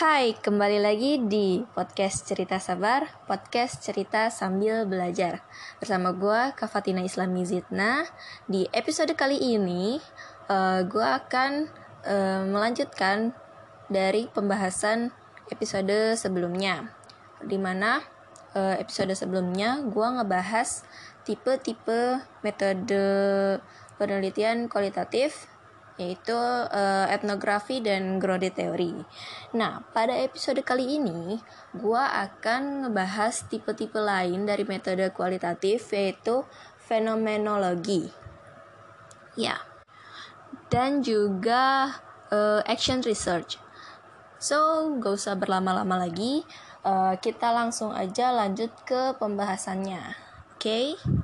Hai, kembali lagi di podcast Cerita Sabar, podcast cerita sambil belajar. Bersama gue, Kafatina Islami Zidna. Di episode kali ini, uh, eh, gue akan uh, melanjutkan dari pembahasan episode sebelumnya. Di mana uh, episode sebelumnya gue ngebahas tipe-tipe metode penelitian kualitatif yaitu uh, etnografi dan Grode teori. Nah, pada episode kali ini, gue akan ngebahas tipe-tipe lain dari metode kualitatif, yaitu fenomenologi. Ya, dan juga uh, action research. So, gak usah berlama-lama lagi, uh, kita langsung aja lanjut ke pembahasannya. Oke? Okay?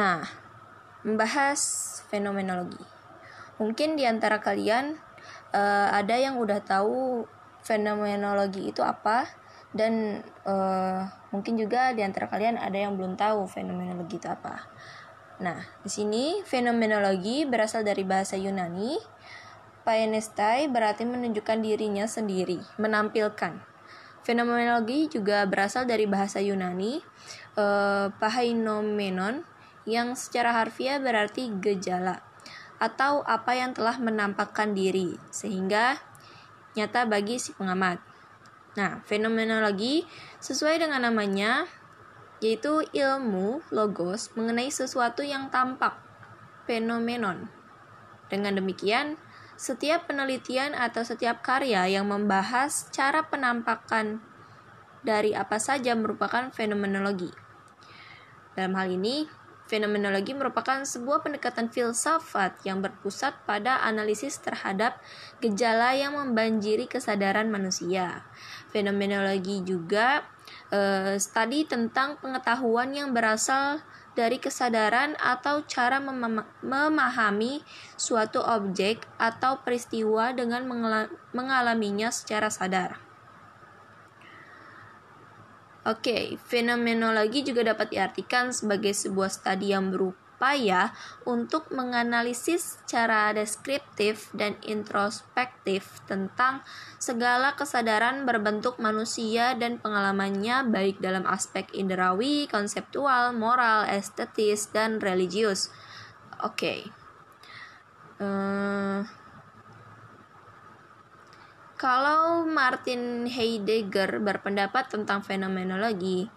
Nah, membahas fenomenologi. Mungkin di antara kalian uh, ada yang udah tahu fenomenologi itu apa dan uh, mungkin juga di antara kalian ada yang belum tahu fenomenologi itu apa. Nah, di sini fenomenologi berasal dari bahasa Yunani. Paenestai berarti menunjukkan dirinya sendiri, menampilkan. Fenomenologi juga berasal dari bahasa Yunani, uh, pahainomenon yang secara harfiah berarti gejala atau apa yang telah menampakkan diri sehingga nyata bagi si pengamat. Nah, fenomenologi sesuai dengan namanya yaitu ilmu logos mengenai sesuatu yang tampak, fenomenon. Dengan demikian, setiap penelitian atau setiap karya yang membahas cara penampakan dari apa saja merupakan fenomenologi. Dalam hal ini, Fenomenologi merupakan sebuah pendekatan filsafat yang berpusat pada analisis terhadap gejala yang membanjiri kesadaran manusia. Fenomenologi juga uh, studi tentang pengetahuan yang berasal dari kesadaran atau cara mem memahami suatu objek atau peristiwa dengan mengalaminya secara sadar. Oke, fenomenologi juga dapat diartikan sebagai sebuah studi yang berupaya untuk menganalisis secara deskriptif dan introspektif tentang segala kesadaran berbentuk manusia dan pengalamannya baik dalam aspek indrawi, konseptual, moral, estetis, dan religius. Oke. Okay. Uh, eh, kalau Martin Heidegger berpendapat tentang fenomenologi,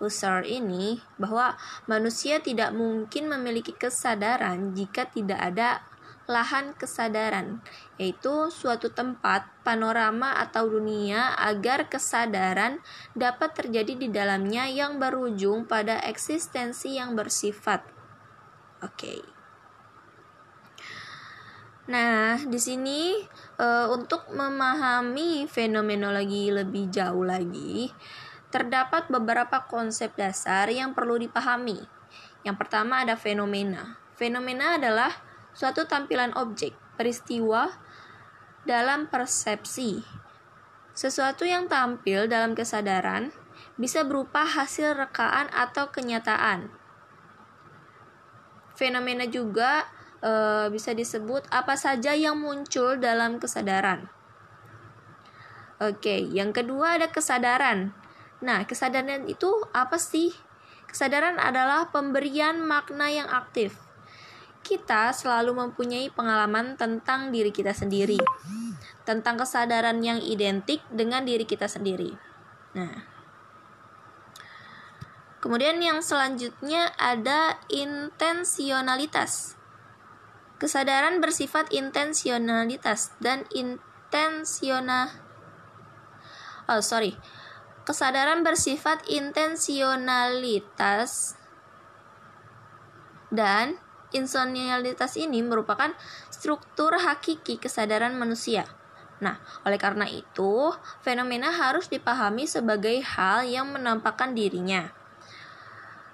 Husserl ini bahwa manusia tidak mungkin memiliki kesadaran jika tidak ada lahan kesadaran, yaitu suatu tempat, panorama atau dunia agar kesadaran dapat terjadi di dalamnya yang berujung pada eksistensi yang bersifat. Oke. Okay. Nah, di sini uh, untuk memahami fenomenologi lebih jauh lagi, terdapat beberapa konsep dasar yang perlu dipahami. Yang pertama ada fenomena. Fenomena adalah suatu tampilan objek, peristiwa dalam persepsi. Sesuatu yang tampil dalam kesadaran bisa berupa hasil rekaan atau kenyataan. Fenomena juga e, bisa disebut apa saja yang muncul dalam kesadaran. Oke, yang kedua ada kesadaran. Nah, kesadaran itu apa sih? Kesadaran adalah pemberian makna yang aktif. Kita selalu mempunyai pengalaman tentang diri kita sendiri, tentang kesadaran yang identik dengan diri kita sendiri. Nah, kemudian yang selanjutnya ada intensionalitas. Kesadaran bersifat intensionalitas dan intensiona Oh, sorry. Kesadaran bersifat intensionalitas dan insonialitas ini merupakan struktur hakiki kesadaran manusia. Nah, oleh karena itu, fenomena harus dipahami sebagai hal yang menampakkan dirinya.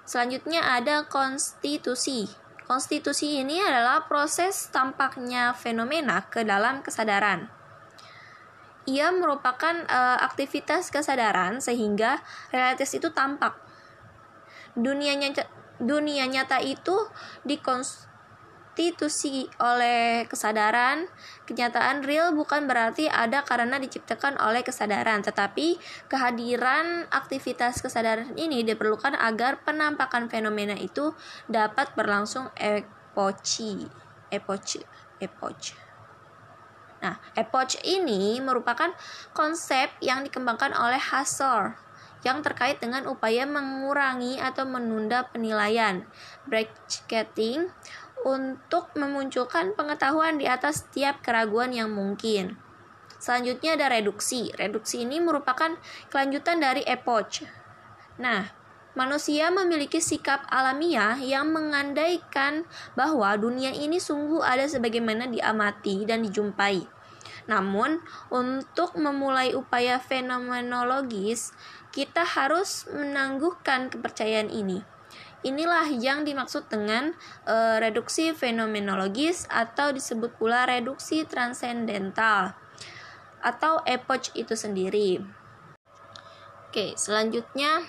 Selanjutnya ada konstitusi. Konstitusi ini adalah proses tampaknya fenomena ke dalam kesadaran. Ia merupakan uh, aktivitas kesadaran sehingga realitas itu tampak. Dunia nyata, dunia nyata itu dikons substitusi oleh kesadaran. Kenyataan real bukan berarti ada karena diciptakan oleh kesadaran, tetapi kehadiran aktivitas kesadaran ini diperlukan agar penampakan fenomena itu dapat berlangsung epochi. Epoch. Epoch. Nah, epoch ini merupakan konsep yang dikembangkan oleh Hassor yang terkait dengan upaya mengurangi atau menunda penilaian, bracketing, untuk memunculkan pengetahuan di atas setiap keraguan yang mungkin. Selanjutnya ada reduksi. Reduksi ini merupakan kelanjutan dari epoch. Nah, manusia memiliki sikap alamiah yang mengandaikan bahwa dunia ini sungguh ada sebagaimana diamati dan dijumpai. Namun, untuk memulai upaya fenomenologis, kita harus menangguhkan kepercayaan ini. Inilah yang dimaksud dengan e, reduksi fenomenologis atau disebut pula reduksi transendental atau epoch itu sendiri. Oke, selanjutnya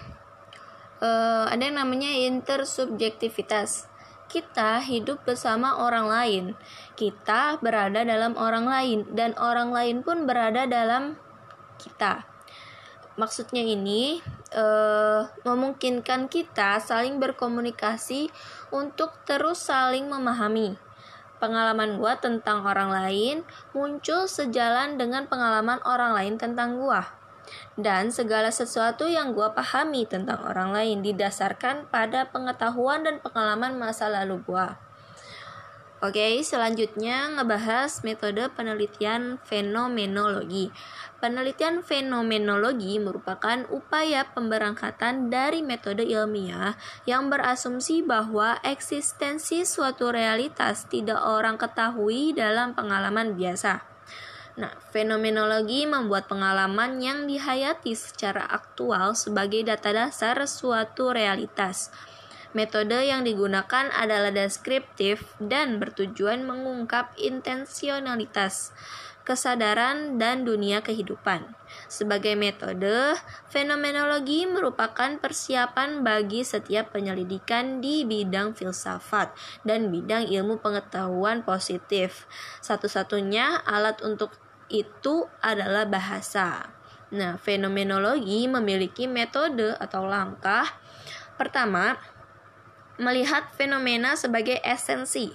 e, ada yang namanya intersubjektivitas. Kita hidup bersama orang lain. Kita berada dalam orang lain dan orang lain pun berada dalam kita. Maksudnya ini uh, memungkinkan kita saling berkomunikasi untuk terus saling memahami. Pengalaman gua tentang orang lain muncul sejalan dengan pengalaman orang lain tentang gua. Dan segala sesuatu yang gua pahami tentang orang lain didasarkan pada pengetahuan dan pengalaman masa lalu gua. Oke, selanjutnya ngebahas metode penelitian fenomenologi. Penelitian fenomenologi merupakan upaya pemberangkatan dari metode ilmiah yang berasumsi bahwa eksistensi suatu realitas tidak orang ketahui dalam pengalaman biasa. Nah, fenomenologi membuat pengalaman yang dihayati secara aktual sebagai data dasar suatu realitas. Metode yang digunakan adalah deskriptif dan bertujuan mengungkap intensionalitas kesadaran, dan dunia kehidupan. Sebagai metode, fenomenologi merupakan persiapan bagi setiap penyelidikan di bidang filsafat dan bidang ilmu pengetahuan positif. Satu-satunya alat untuk itu adalah bahasa. Nah, fenomenologi memiliki metode atau langkah. Pertama, melihat fenomena sebagai esensi,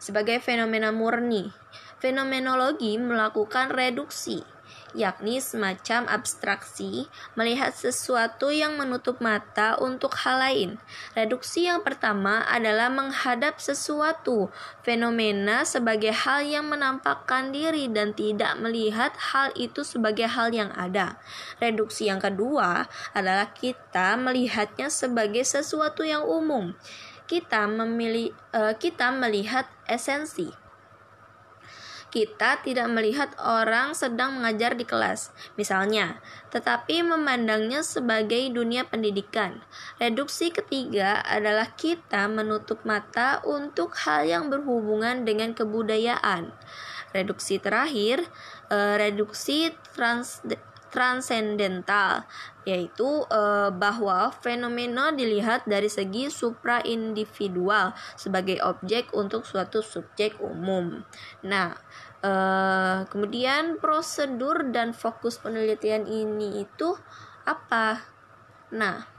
sebagai fenomena murni. Fenomenologi melakukan reduksi, yakni semacam abstraksi, melihat sesuatu yang menutup mata untuk hal lain. Reduksi yang pertama adalah menghadap sesuatu fenomena sebagai hal yang menampakkan diri dan tidak melihat hal itu sebagai hal yang ada. Reduksi yang kedua adalah kita melihatnya sebagai sesuatu yang umum. Kita memilih uh, kita melihat esensi kita tidak melihat orang sedang mengajar di kelas, misalnya, tetapi memandangnya sebagai dunia pendidikan. Reduksi ketiga adalah kita menutup mata untuk hal yang berhubungan dengan kebudayaan. Reduksi terakhir, eh, reduksi trans transendental yaitu e, bahwa fenomena dilihat dari segi supraindividual sebagai objek untuk suatu subjek umum. Nah, e, kemudian prosedur dan fokus penelitian ini itu apa? Nah,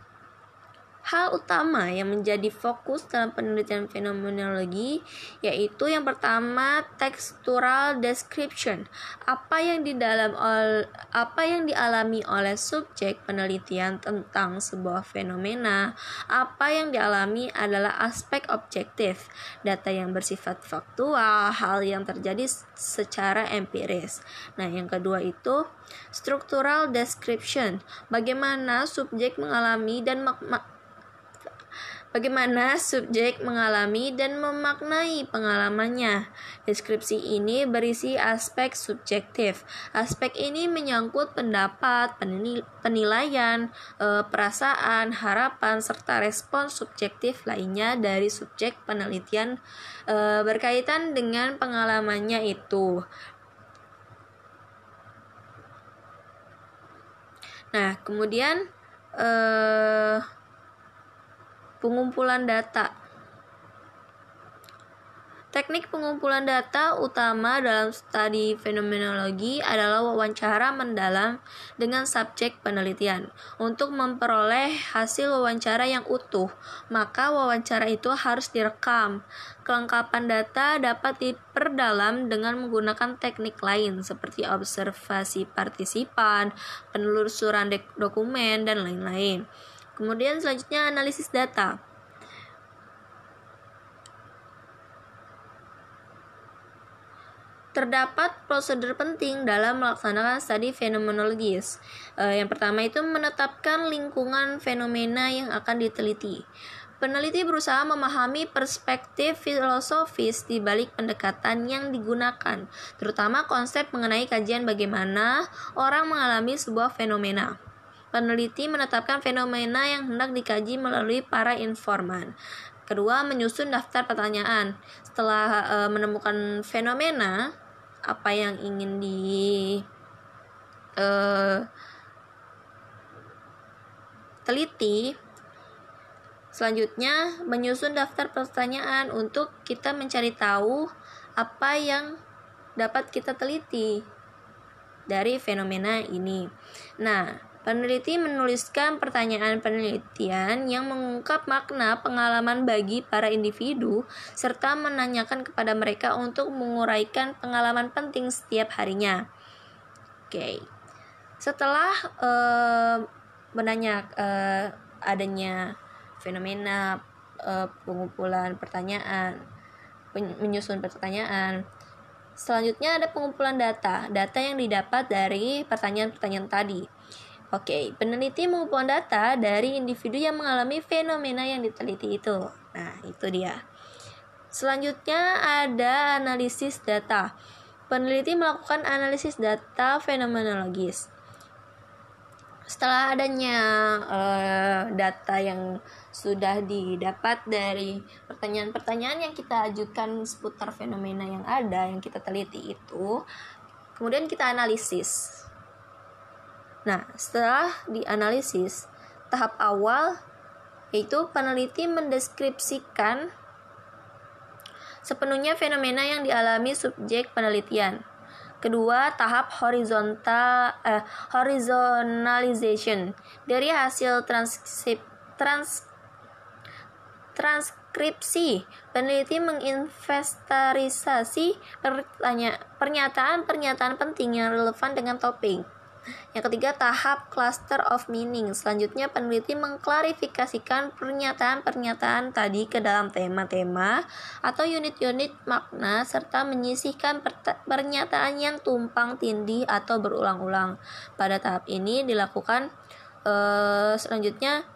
Hal utama yang menjadi fokus dalam penelitian fenomenologi yaitu yang pertama textural description. Apa yang di dalam apa yang dialami oleh subjek penelitian tentang sebuah fenomena, apa yang dialami adalah aspek objektif, data yang bersifat faktual, hal yang terjadi secara empiris. Nah, yang kedua itu structural description. Bagaimana subjek mengalami dan Bagaimana subjek mengalami dan memaknai pengalamannya. Deskripsi ini berisi aspek subjektif. Aspek ini menyangkut pendapat, penilaian, eh, perasaan, harapan, serta respon subjektif lainnya dari subjek penelitian eh, berkaitan dengan pengalamannya itu. Nah, kemudian eh, pengumpulan data. Teknik pengumpulan data utama dalam studi fenomenologi adalah wawancara mendalam dengan subjek penelitian. Untuk memperoleh hasil wawancara yang utuh, maka wawancara itu harus direkam. Kelengkapan data dapat diperdalam dengan menggunakan teknik lain seperti observasi partisipan, penelusuran dokumen, dan lain-lain. Kemudian selanjutnya analisis data. Terdapat prosedur penting dalam melaksanakan studi fenomenologis. E, yang pertama itu menetapkan lingkungan fenomena yang akan diteliti. Peneliti berusaha memahami perspektif filosofis di balik pendekatan yang digunakan, terutama konsep mengenai kajian bagaimana orang mengalami sebuah fenomena. Peneliti menetapkan fenomena yang hendak dikaji melalui para informan. Kedua, menyusun daftar pertanyaan. Setelah e, menemukan fenomena, apa yang ingin di uh, teliti selanjutnya menyusun daftar pertanyaan untuk kita mencari tahu apa yang dapat kita teliti dari fenomena ini. Nah, Peneliti menuliskan pertanyaan penelitian yang mengungkap makna pengalaman bagi para individu serta menanyakan kepada mereka untuk menguraikan pengalaman penting setiap harinya. Oke. Setelah uh, menanya uh, adanya fenomena uh, pengumpulan pertanyaan, menyusun pertanyaan, Selanjutnya ada pengumpulan data, data yang didapat dari pertanyaan-pertanyaan tadi. Oke, peneliti mengumpulkan data dari individu yang mengalami fenomena yang diteliti itu. Nah, itu dia. Selanjutnya ada analisis data. Peneliti melakukan analisis data fenomenologis. Setelah adanya uh, data yang sudah didapat dari pertanyaan-pertanyaan yang kita ajukan seputar fenomena yang ada yang kita teliti itu, kemudian kita analisis Nah, setelah dianalisis, tahap awal yaitu peneliti mendeskripsikan sepenuhnya fenomena yang dialami subjek penelitian. Kedua, tahap horizontal eh, horizontalization dari hasil transkrip trans transkripsi. Peneliti menginventarisasi pernyataan-pernyataan penting yang relevan dengan topik. Yang ketiga, tahap cluster of meaning. Selanjutnya, peneliti mengklarifikasikan pernyataan-pernyataan tadi ke dalam tema-tema atau unit-unit makna serta menyisihkan pernyataan yang tumpang tindih atau berulang-ulang. Pada tahap ini dilakukan uh, selanjutnya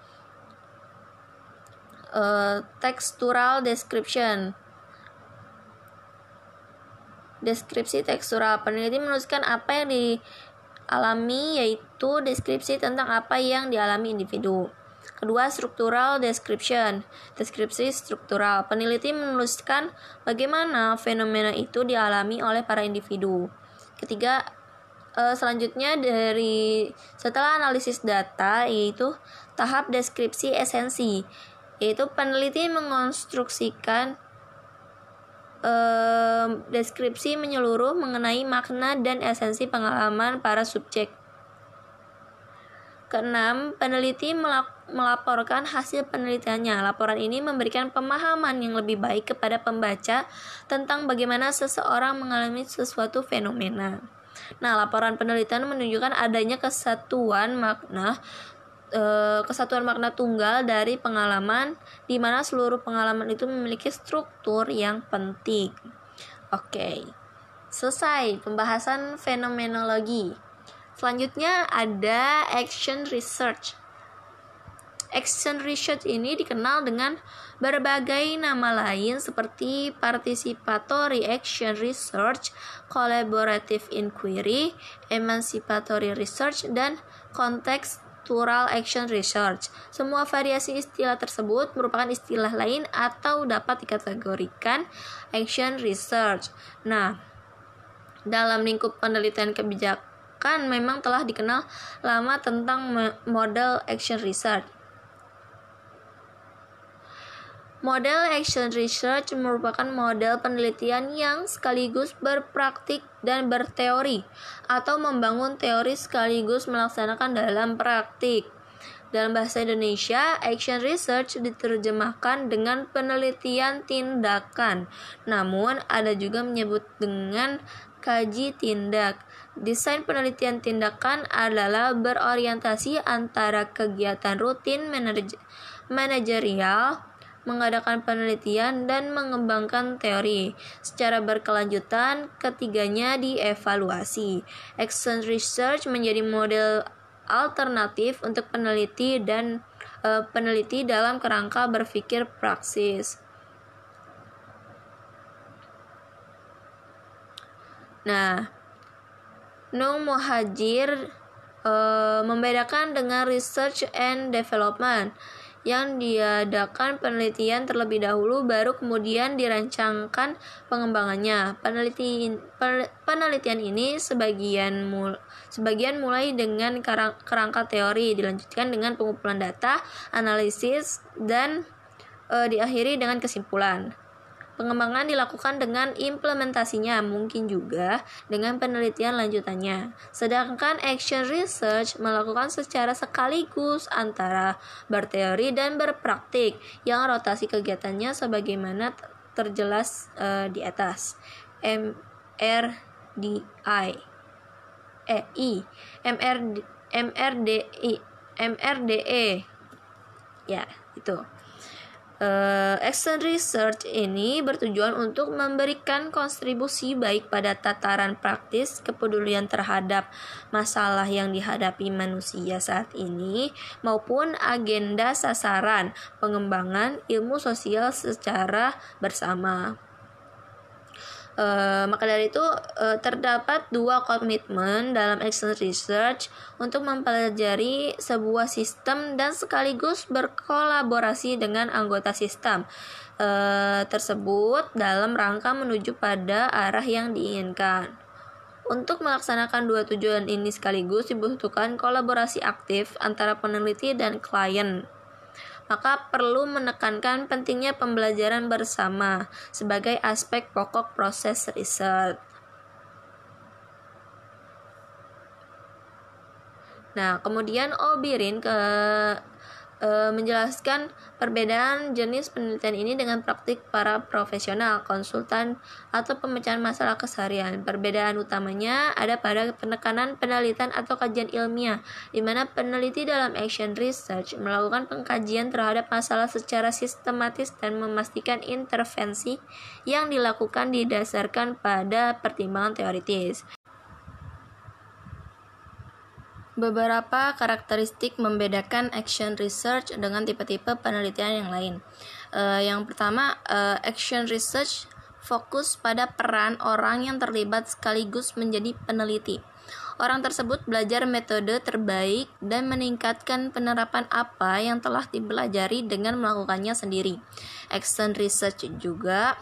uh, textural description deskripsi tekstural peneliti menuliskan apa yang di alami yaitu deskripsi tentang apa yang dialami individu. Kedua, struktural description. Deskripsi struktural. Peneliti menuliskan bagaimana fenomena itu dialami oleh para individu. Ketiga, eh, selanjutnya dari setelah analisis data yaitu tahap deskripsi esensi, yaitu peneliti mengonstruksikan deskripsi menyeluruh mengenai makna dan esensi pengalaman para subjek. Keenam, peneliti melaporkan hasil penelitiannya. Laporan ini memberikan pemahaman yang lebih baik kepada pembaca tentang bagaimana seseorang mengalami sesuatu fenomena. Nah, laporan penelitian menunjukkan adanya kesatuan makna e, kesatuan makna tunggal dari pengalaman di mana seluruh pengalaman itu memiliki struktur yang penting. Oke. Selesai pembahasan fenomenologi. Selanjutnya ada action research. Action research ini dikenal dengan berbagai nama lain seperti participatory action research, collaborative inquiry, emancipatory research, dan context Structural Action Research. Semua variasi istilah tersebut merupakan istilah lain atau dapat dikategorikan action research. Nah, dalam lingkup penelitian kebijakan memang telah dikenal lama tentang model action research. Model action research merupakan model penelitian yang sekaligus berpraktik dan berteori atau membangun teori sekaligus melaksanakan dalam praktik. Dalam bahasa Indonesia, action research diterjemahkan dengan penelitian tindakan. Namun, ada juga menyebut dengan kaji tindak. Desain penelitian tindakan adalah berorientasi antara kegiatan rutin manajerial, mengadakan penelitian, dan mengembangkan teori. Secara berkelanjutan, ketiganya dievaluasi. Action research menjadi model alternatif untuk peneliti dan e, peneliti dalam kerangka berpikir praksis. Nah, Nung Muhajir e, membedakan dengan research and development yang diadakan penelitian terlebih dahulu baru kemudian dirancangkan pengembangannya. Peneliti, penelitian ini sebagian mul, sebagian mulai dengan kerangka teori, dilanjutkan dengan pengumpulan data, analisis dan e, diakhiri dengan kesimpulan. Pengembangan dilakukan dengan implementasinya, mungkin juga dengan penelitian lanjutannya. Sedangkan action research melakukan secara sekaligus antara berteori dan berpraktik, yang rotasi kegiatannya sebagaimana terjelas uh, di atas. MRDI E I. MRD MRDI MRDE ya itu Uh, action research ini bertujuan untuk memberikan kontribusi baik pada tataran praktis kepedulian terhadap masalah yang dihadapi manusia saat ini maupun agenda sasaran pengembangan ilmu sosial secara bersama. Uh, maka dari itu uh, terdapat dua komitmen dalam action research untuk mempelajari sebuah sistem dan sekaligus berkolaborasi dengan anggota sistem uh, tersebut dalam rangka menuju pada arah yang diinginkan. Untuk melaksanakan dua tujuan ini sekaligus dibutuhkan kolaborasi aktif antara peneliti dan klien maka perlu menekankan pentingnya pembelajaran bersama sebagai aspek pokok proses riset. Nah, kemudian Obirin ke e, menjelaskan perbedaan jenis penelitian ini dengan praktik para profesional, konsultan, atau pemecahan masalah keseharian. Perbedaan utamanya ada pada penekanan penelitian atau kajian ilmiah, di mana peneliti dalam action research melakukan pengkajian terhadap masalah secara sistematis dan memastikan intervensi yang dilakukan didasarkan pada pertimbangan teoritis. Beberapa karakteristik membedakan action research dengan tipe-tipe penelitian yang lain. Uh, yang pertama, uh, action research fokus pada peran orang yang terlibat sekaligus menjadi peneliti. Orang tersebut belajar metode terbaik dan meningkatkan penerapan apa yang telah dipelajari dengan melakukannya sendiri. Action research juga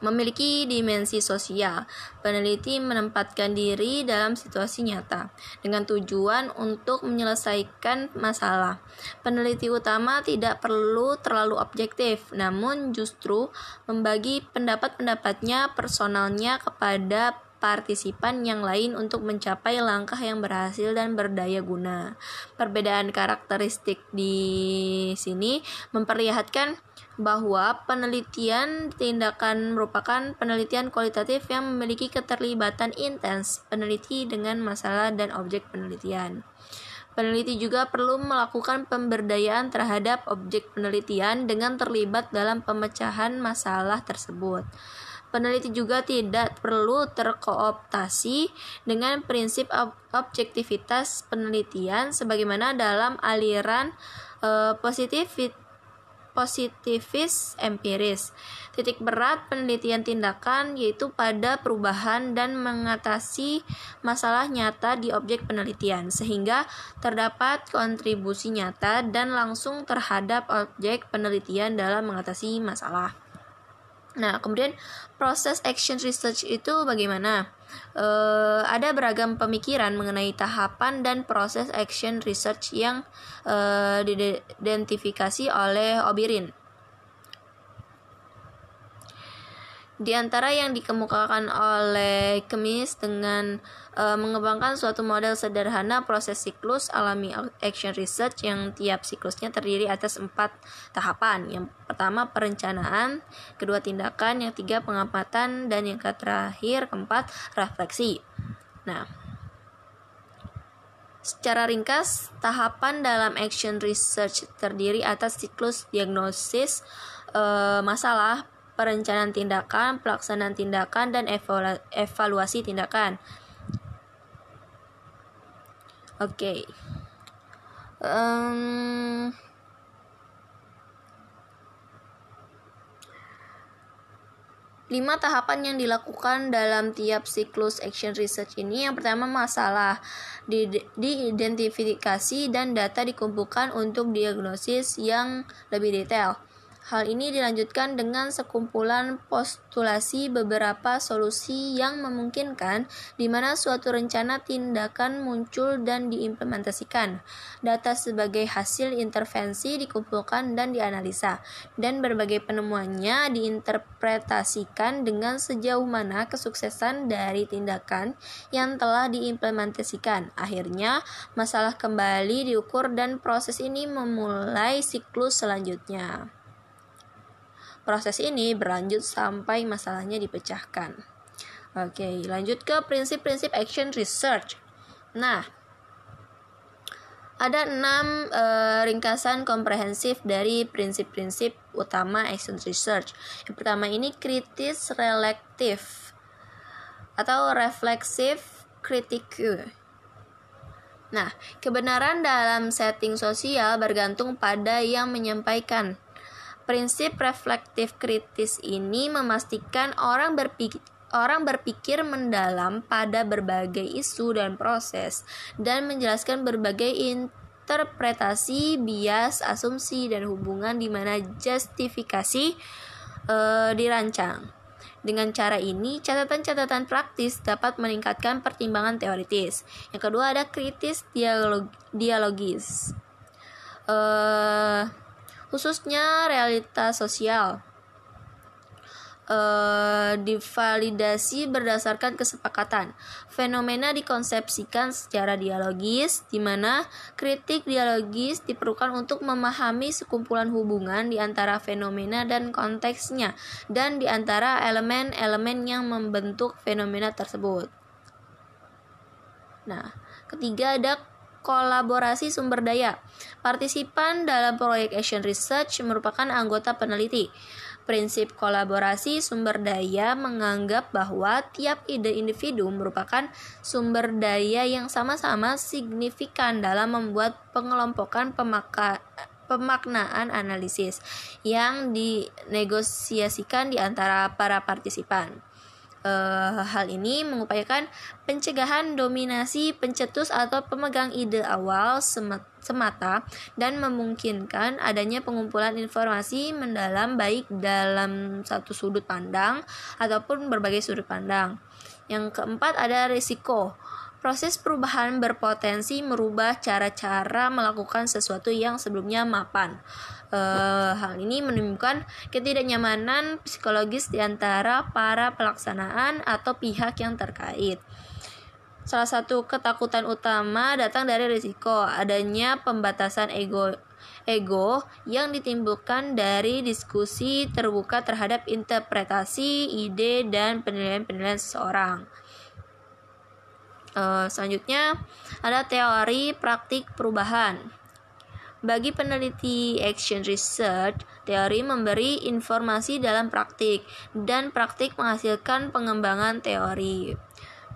memiliki dimensi sosial. Peneliti menempatkan diri dalam situasi nyata dengan tujuan untuk menyelesaikan masalah. Peneliti utama tidak perlu terlalu objektif, namun justru membagi pendapat-pendapatnya personalnya kepada partisipan yang lain untuk mencapai langkah yang berhasil dan berdaya guna. Perbedaan karakteristik di sini memperlihatkan bahwa penelitian tindakan merupakan penelitian kualitatif yang memiliki keterlibatan intens peneliti dengan masalah dan objek penelitian. Peneliti juga perlu melakukan pemberdayaan terhadap objek penelitian dengan terlibat dalam pemecahan masalah tersebut. Peneliti juga tidak perlu terkooptasi dengan prinsip ob objektivitas penelitian sebagaimana dalam aliran uh, positivis empiris. Titik berat penelitian tindakan yaitu pada perubahan dan mengatasi masalah nyata di objek penelitian sehingga terdapat kontribusi nyata dan langsung terhadap objek penelitian dalam mengatasi masalah. Nah, kemudian proses action research itu bagaimana? Uh, ada beragam pemikiran mengenai tahapan dan proses action research yang uh, diidentifikasi oleh Obirin. Di antara yang dikemukakan oleh Kemis dengan uh, mengembangkan suatu model sederhana proses siklus alami action research yang tiap siklusnya terdiri atas empat tahapan. Yang pertama perencanaan, kedua tindakan, yang tiga pengamatan, dan yang terakhir keempat refleksi. Nah, Secara ringkas, tahapan dalam action research terdiri atas siklus diagnosis e, masalah, perencanaan tindakan, pelaksanaan tindakan, dan evaluasi tindakan. Oke. Okay. Um, lima tahapan yang dilakukan dalam tiap siklus action research ini yang pertama masalah diidentifikasi dan data dikumpulkan untuk diagnosis yang lebih detail Hal ini dilanjutkan dengan sekumpulan postulasi beberapa solusi yang memungkinkan di mana suatu rencana tindakan muncul dan diimplementasikan. Data sebagai hasil intervensi dikumpulkan dan dianalisa, dan berbagai penemuannya diinterpretasikan dengan sejauh mana kesuksesan dari tindakan yang telah diimplementasikan. Akhirnya, masalah kembali diukur dan proses ini memulai siklus selanjutnya. Proses ini berlanjut sampai masalahnya dipecahkan. Oke, lanjut ke prinsip-prinsip action research. Nah, ada enam e, ringkasan komprehensif dari prinsip-prinsip utama action research. Yang pertama ini kritis relektif atau refleksif kritiku. Nah, kebenaran dalam setting sosial bergantung pada yang menyampaikan. Prinsip reflektif kritis ini memastikan orang berpikir orang berpikir mendalam pada berbagai isu dan proses dan menjelaskan berbagai interpretasi, bias, asumsi dan hubungan di mana justifikasi e, dirancang. Dengan cara ini, catatan-catatan praktis dapat meningkatkan pertimbangan teoritis. Yang kedua ada kritis dialog dialogis. Uh, khususnya realitas sosial. Uh, divalidasi berdasarkan kesepakatan. Fenomena dikonsepsikan secara dialogis, di mana kritik dialogis diperlukan untuk memahami sekumpulan hubungan di antara fenomena dan konteksnya, dan di antara elemen-elemen yang membentuk fenomena tersebut. Nah, ketiga ada kolaborasi sumber daya. Partisipan dalam proyek Action Research merupakan anggota peneliti. Prinsip kolaborasi sumber daya menganggap bahwa tiap ide individu merupakan sumber daya yang sama-sama signifikan dalam membuat pengelompokan pemaka pemaknaan analisis yang dinegosiasikan di antara para partisipan. Uh, hal ini mengupayakan pencegahan dominasi pencetus atau pemegang ide awal semata dan memungkinkan adanya pengumpulan informasi mendalam baik dalam satu sudut pandang ataupun berbagai sudut pandang. Yang keempat ada risiko. Proses perubahan berpotensi merubah cara-cara melakukan sesuatu yang sebelumnya mapan. Uh, hal ini menimbulkan ketidaknyamanan psikologis di antara para pelaksanaan atau pihak yang terkait. Salah satu ketakutan utama datang dari risiko adanya pembatasan ego ego yang ditimbulkan dari diskusi terbuka terhadap interpretasi, ide, dan penilaian-penilaian seseorang. Uh, selanjutnya ada teori praktik perubahan. Bagi peneliti action research, teori memberi informasi dalam praktik dan praktik menghasilkan pengembangan teori.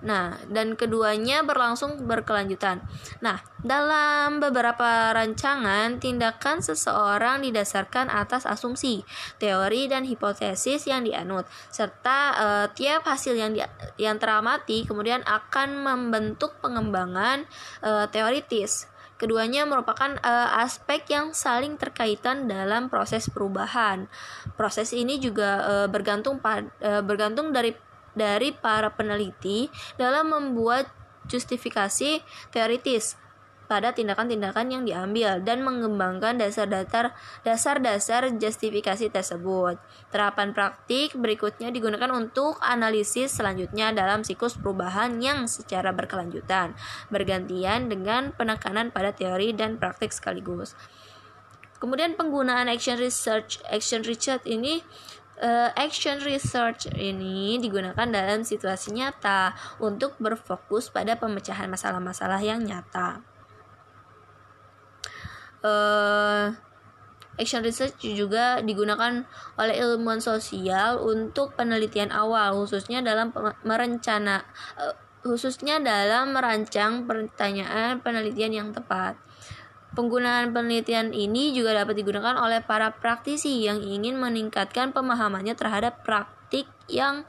Nah, dan keduanya berlangsung berkelanjutan. Nah, dalam beberapa rancangan, tindakan seseorang didasarkan atas asumsi, teori, dan hipotesis yang dianut, serta uh, tiap hasil yang di, yang teramati kemudian akan membentuk pengembangan uh, teoritis. Keduanya merupakan uh, aspek yang saling terkaitan dalam proses perubahan. Proses ini juga uh, bergantung pad, uh, bergantung dari dari para peneliti dalam membuat justifikasi teoritis. Pada tindakan-tindakan yang diambil dan mengembangkan dasar-dasar dasar-dasar justifikasi tersebut. Terapan praktik berikutnya digunakan untuk analisis selanjutnya dalam siklus perubahan yang secara berkelanjutan, bergantian dengan penekanan pada teori dan praktik sekaligus. Kemudian penggunaan action research, action research ini uh, action research ini digunakan dalam situasi nyata untuk berfokus pada pemecahan masalah-masalah yang nyata. Uh, action research juga digunakan oleh ilmuwan sosial untuk penelitian awal, khususnya dalam merencana, uh, khususnya dalam merancang pertanyaan penelitian yang tepat. Penggunaan penelitian ini juga dapat digunakan oleh para praktisi yang ingin meningkatkan pemahamannya terhadap praktik yang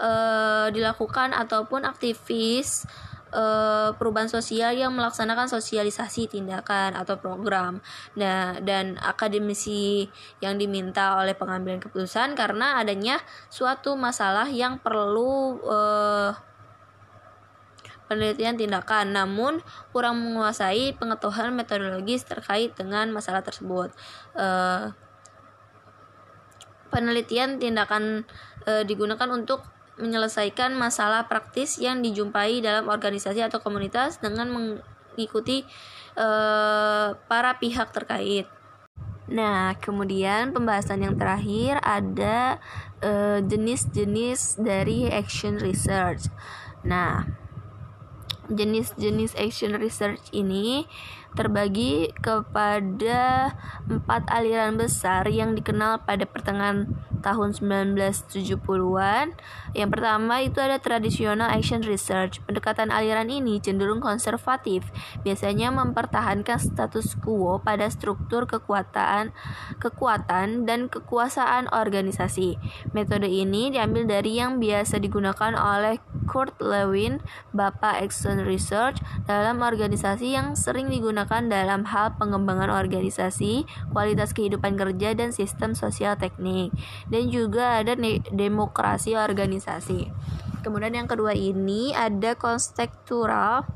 uh, dilakukan ataupun aktivis uh, perubahan sosial yang melaksanakan sosialisasi tindakan atau program. Nah, dan akademisi yang diminta oleh pengambilan keputusan karena adanya suatu masalah yang perlu uh, penelitian tindakan, namun kurang menguasai pengetahuan metodologis terkait dengan masalah tersebut. Uh, penelitian tindakan uh, digunakan untuk menyelesaikan masalah praktis yang dijumpai dalam organisasi atau komunitas dengan mengikuti uh, para pihak terkait. Nah, kemudian pembahasan yang terakhir ada jenis-jenis uh, dari action research. Nah, jenis-jenis action research ini terbagi kepada empat aliran besar yang dikenal pada pertengahan tahun 1970-an. Yang pertama itu ada traditional action research. Pendekatan aliran ini cenderung konservatif, biasanya mempertahankan status quo pada struktur kekuatan, kekuatan dan kekuasaan organisasi. Metode ini diambil dari yang biasa digunakan oleh Kurt Lewin, Bapak Action Research, dalam organisasi yang sering digunakan digunakan dalam hal pengembangan organisasi, kualitas kehidupan kerja, dan sistem sosial teknik. Dan juga ada demokrasi organisasi. Kemudian yang kedua ini ada kontekstural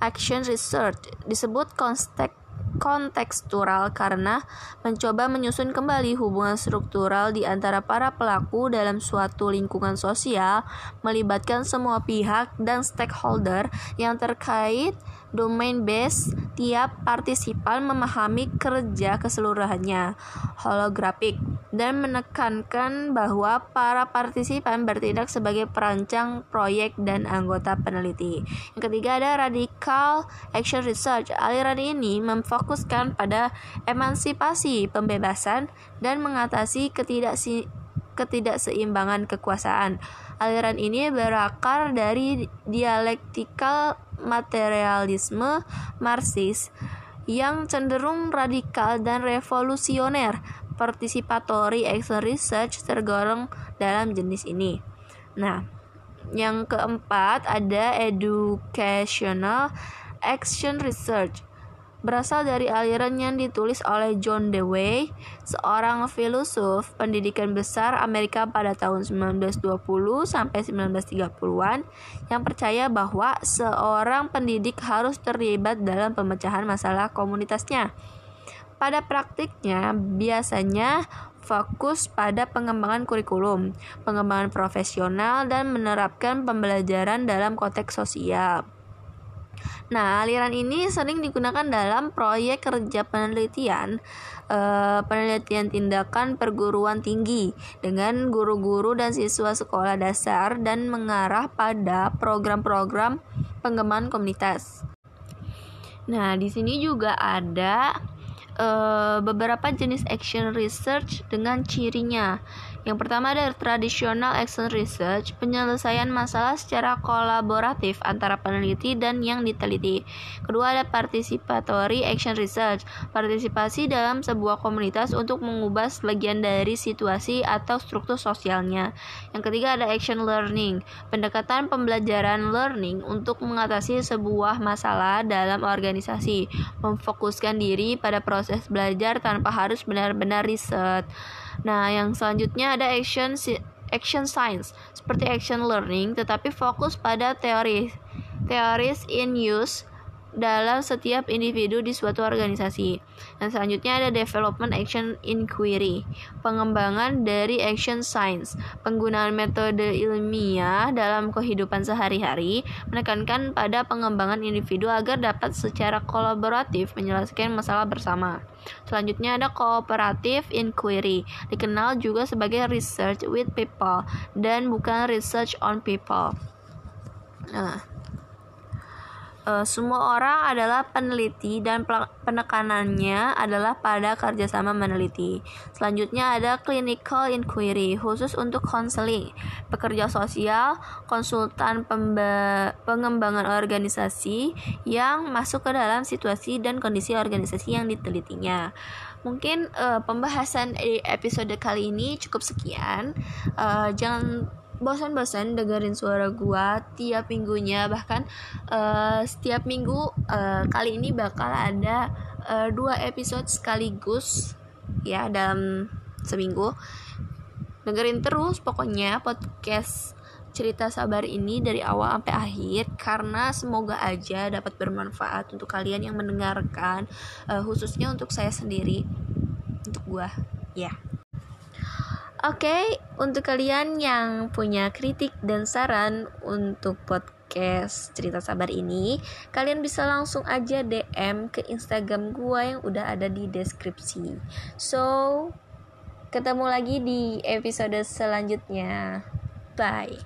action research. Disebut konstek kontekstural karena mencoba menyusun kembali hubungan struktural di antara para pelaku dalam suatu lingkungan sosial, melibatkan semua pihak dan stakeholder yang terkait domain base tiap partisipan memahami kerja keseluruhannya holografik dan menekankan bahwa para partisipan bertindak sebagai perancang proyek dan anggota peneliti. Yang ketiga ada radical action research. Aliran ini memfokuskan pada emansipasi pembebasan dan mengatasi ketidaksi ketidakseimbangan kekuasaan. Aliran ini berakar dari dialektikal materialisme Marxis yang cenderung radikal dan revolusioner. Participatory action research tergolong dalam jenis ini. Nah, yang keempat ada educational action research berasal dari aliran yang ditulis oleh John Dewey, seorang filosof pendidikan besar Amerika pada tahun 1920 sampai 1930-an yang percaya bahwa seorang pendidik harus terlibat dalam pemecahan masalah komunitasnya. Pada praktiknya, biasanya fokus pada pengembangan kurikulum, pengembangan profesional, dan menerapkan pembelajaran dalam konteks sosial. Nah, aliran ini sering digunakan dalam proyek kerja penelitian uh, penelitian tindakan perguruan tinggi dengan guru-guru dan siswa sekolah dasar dan mengarah pada program-program pengembangan komunitas. Nah, di sini juga ada uh, beberapa jenis action research dengan cirinya. Yang pertama ada traditional action research, penyelesaian masalah secara kolaboratif antara peneliti dan yang diteliti. Kedua ada participatory action research, partisipasi dalam sebuah komunitas untuk mengubah sebagian dari situasi atau struktur sosialnya. Yang ketiga ada action learning, pendekatan pembelajaran learning untuk mengatasi sebuah masalah dalam organisasi, memfokuskan diri pada proses belajar tanpa harus benar-benar riset. Nah, yang selanjutnya ada action action science seperti action learning tetapi fokus pada teori teoris in use dalam setiap individu di suatu organisasi. Dan selanjutnya ada development action inquiry, pengembangan dari action science, penggunaan metode ilmiah dalam kehidupan sehari-hari, menekankan pada pengembangan individu agar dapat secara kolaboratif menyelesaikan masalah bersama. Selanjutnya ada cooperative inquiry, dikenal juga sebagai research with people dan bukan research on people. Nah, uh, semua orang adalah peneliti dan penekanannya adalah pada kerjasama meneliti. Selanjutnya ada clinical inquiry khusus untuk counseling, pekerja sosial, konsultan pengembangan organisasi yang masuk ke dalam situasi dan kondisi organisasi yang ditelitinya. Mungkin uh, pembahasan episode kali ini cukup sekian. Uh, jangan bosan-bosan dengerin suara gua tiap minggunya. Bahkan uh, setiap minggu uh, kali ini bakal ada uh, dua episode sekaligus ya dalam seminggu. Dengerin terus pokoknya podcast cerita sabar ini dari awal sampai akhir karena semoga aja dapat bermanfaat untuk kalian yang mendengarkan uh, khususnya untuk saya sendiri untuk gua. Ya. Yeah. Oke, okay, untuk kalian yang punya kritik dan saran untuk podcast cerita sabar ini, kalian bisa langsung aja DM ke Instagram gue yang udah ada di deskripsi. So, ketemu lagi di episode selanjutnya. Bye.